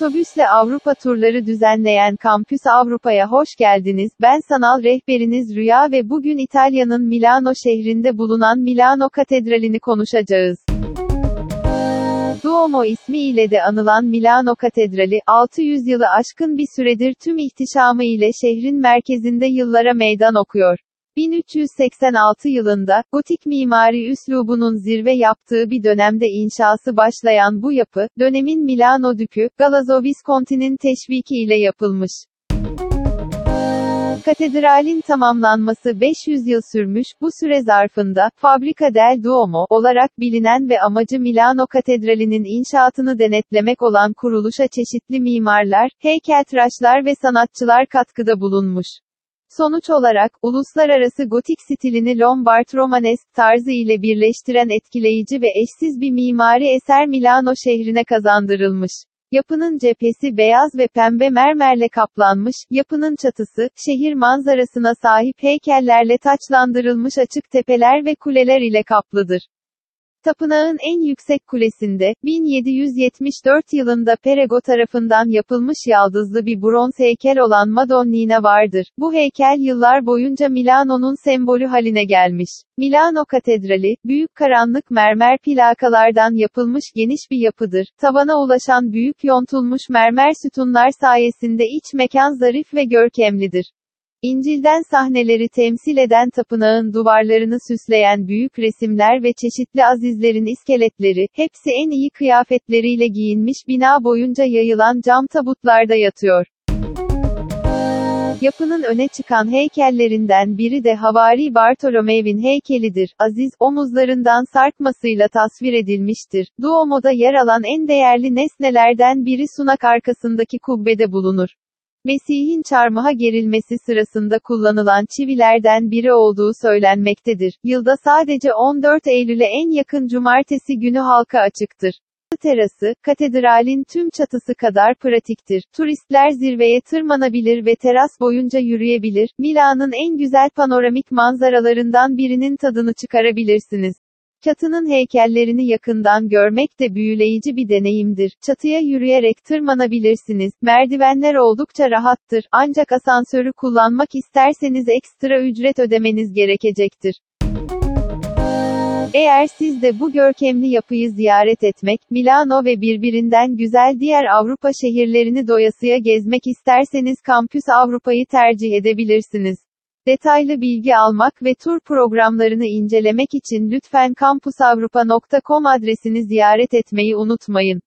Otobüsle Avrupa turları düzenleyen Kampüs Avrupa'ya hoş geldiniz. Ben sanal rehberiniz Rüya ve bugün İtalya'nın Milano şehrinde bulunan Milano Katedrali'ni konuşacağız. Duomo ismi ile de anılan Milano Katedrali, 600 yılı aşkın bir süredir tüm ihtişamı ile şehrin merkezinde yıllara meydan okuyor. 1386 yılında, gotik mimari üslubunun zirve yaptığı bir dönemde inşası başlayan bu yapı, dönemin Milano Dükü, Galazzo Visconti'nin teşviki ile yapılmış. Katedralin tamamlanması 500 yıl sürmüş, bu süre zarfında, Fabrica del Duomo olarak bilinen ve amacı Milano Katedrali'nin inşaatını denetlemek olan kuruluşa çeşitli mimarlar, heykeltıraşlar ve sanatçılar katkıda bulunmuş. Sonuç olarak, uluslararası gotik stilini Lombard Romanesk tarzı ile birleştiren etkileyici ve eşsiz bir mimari eser Milano şehrine kazandırılmış. Yapının cephesi beyaz ve pembe mermerle kaplanmış, yapının çatısı, şehir manzarasına sahip heykellerle taçlandırılmış açık tepeler ve kuleler ile kaplıdır. Tapınağın en yüksek kulesinde, 1774 yılında Perego tarafından yapılmış yaldızlı bir bronz heykel olan Madonnina vardır. Bu heykel yıllar boyunca Milano'nun sembolü haline gelmiş. Milano Katedrali, büyük karanlık mermer plakalardan yapılmış geniş bir yapıdır. Tavana ulaşan büyük yontulmuş mermer sütunlar sayesinde iç mekan zarif ve görkemlidir. İncil'den sahneleri temsil eden tapınağın duvarlarını süsleyen büyük resimler ve çeşitli azizlerin iskeletleri, hepsi en iyi kıyafetleriyle giyinmiş bina boyunca yayılan cam tabutlarda yatıyor. Yapının öne çıkan heykellerinden biri de Havari Bartolomeo'nun heykelidir. Aziz, omuzlarından sarkmasıyla tasvir edilmiştir. Duomo'da yer alan en değerli nesnelerden biri sunak arkasındaki kubbede bulunur. Mesih'in çarmıha gerilmesi sırasında kullanılan çivilerden biri olduğu söylenmektedir. Yılda sadece 14 Eylül'e en yakın cumartesi günü halka açıktır. Terası, katedralin tüm çatısı kadar pratiktir. Turistler zirveye tırmanabilir ve teras boyunca yürüyebilir. Milan'ın en güzel panoramik manzaralarından birinin tadını çıkarabilirsiniz. Çatının heykellerini yakından görmek de büyüleyici bir deneyimdir. Çatıya yürüyerek tırmanabilirsiniz. Merdivenler oldukça rahattır. Ancak asansörü kullanmak isterseniz ekstra ücret ödemeniz gerekecektir. Eğer siz de bu görkemli yapıyı ziyaret etmek, Milano ve birbirinden güzel diğer Avrupa şehirlerini doyasıya gezmek isterseniz Kampüs Avrupa'yı tercih edebilirsiniz. Detaylı bilgi almak ve tur programlarını incelemek için lütfen kampusavrupa.com adresini ziyaret etmeyi unutmayın.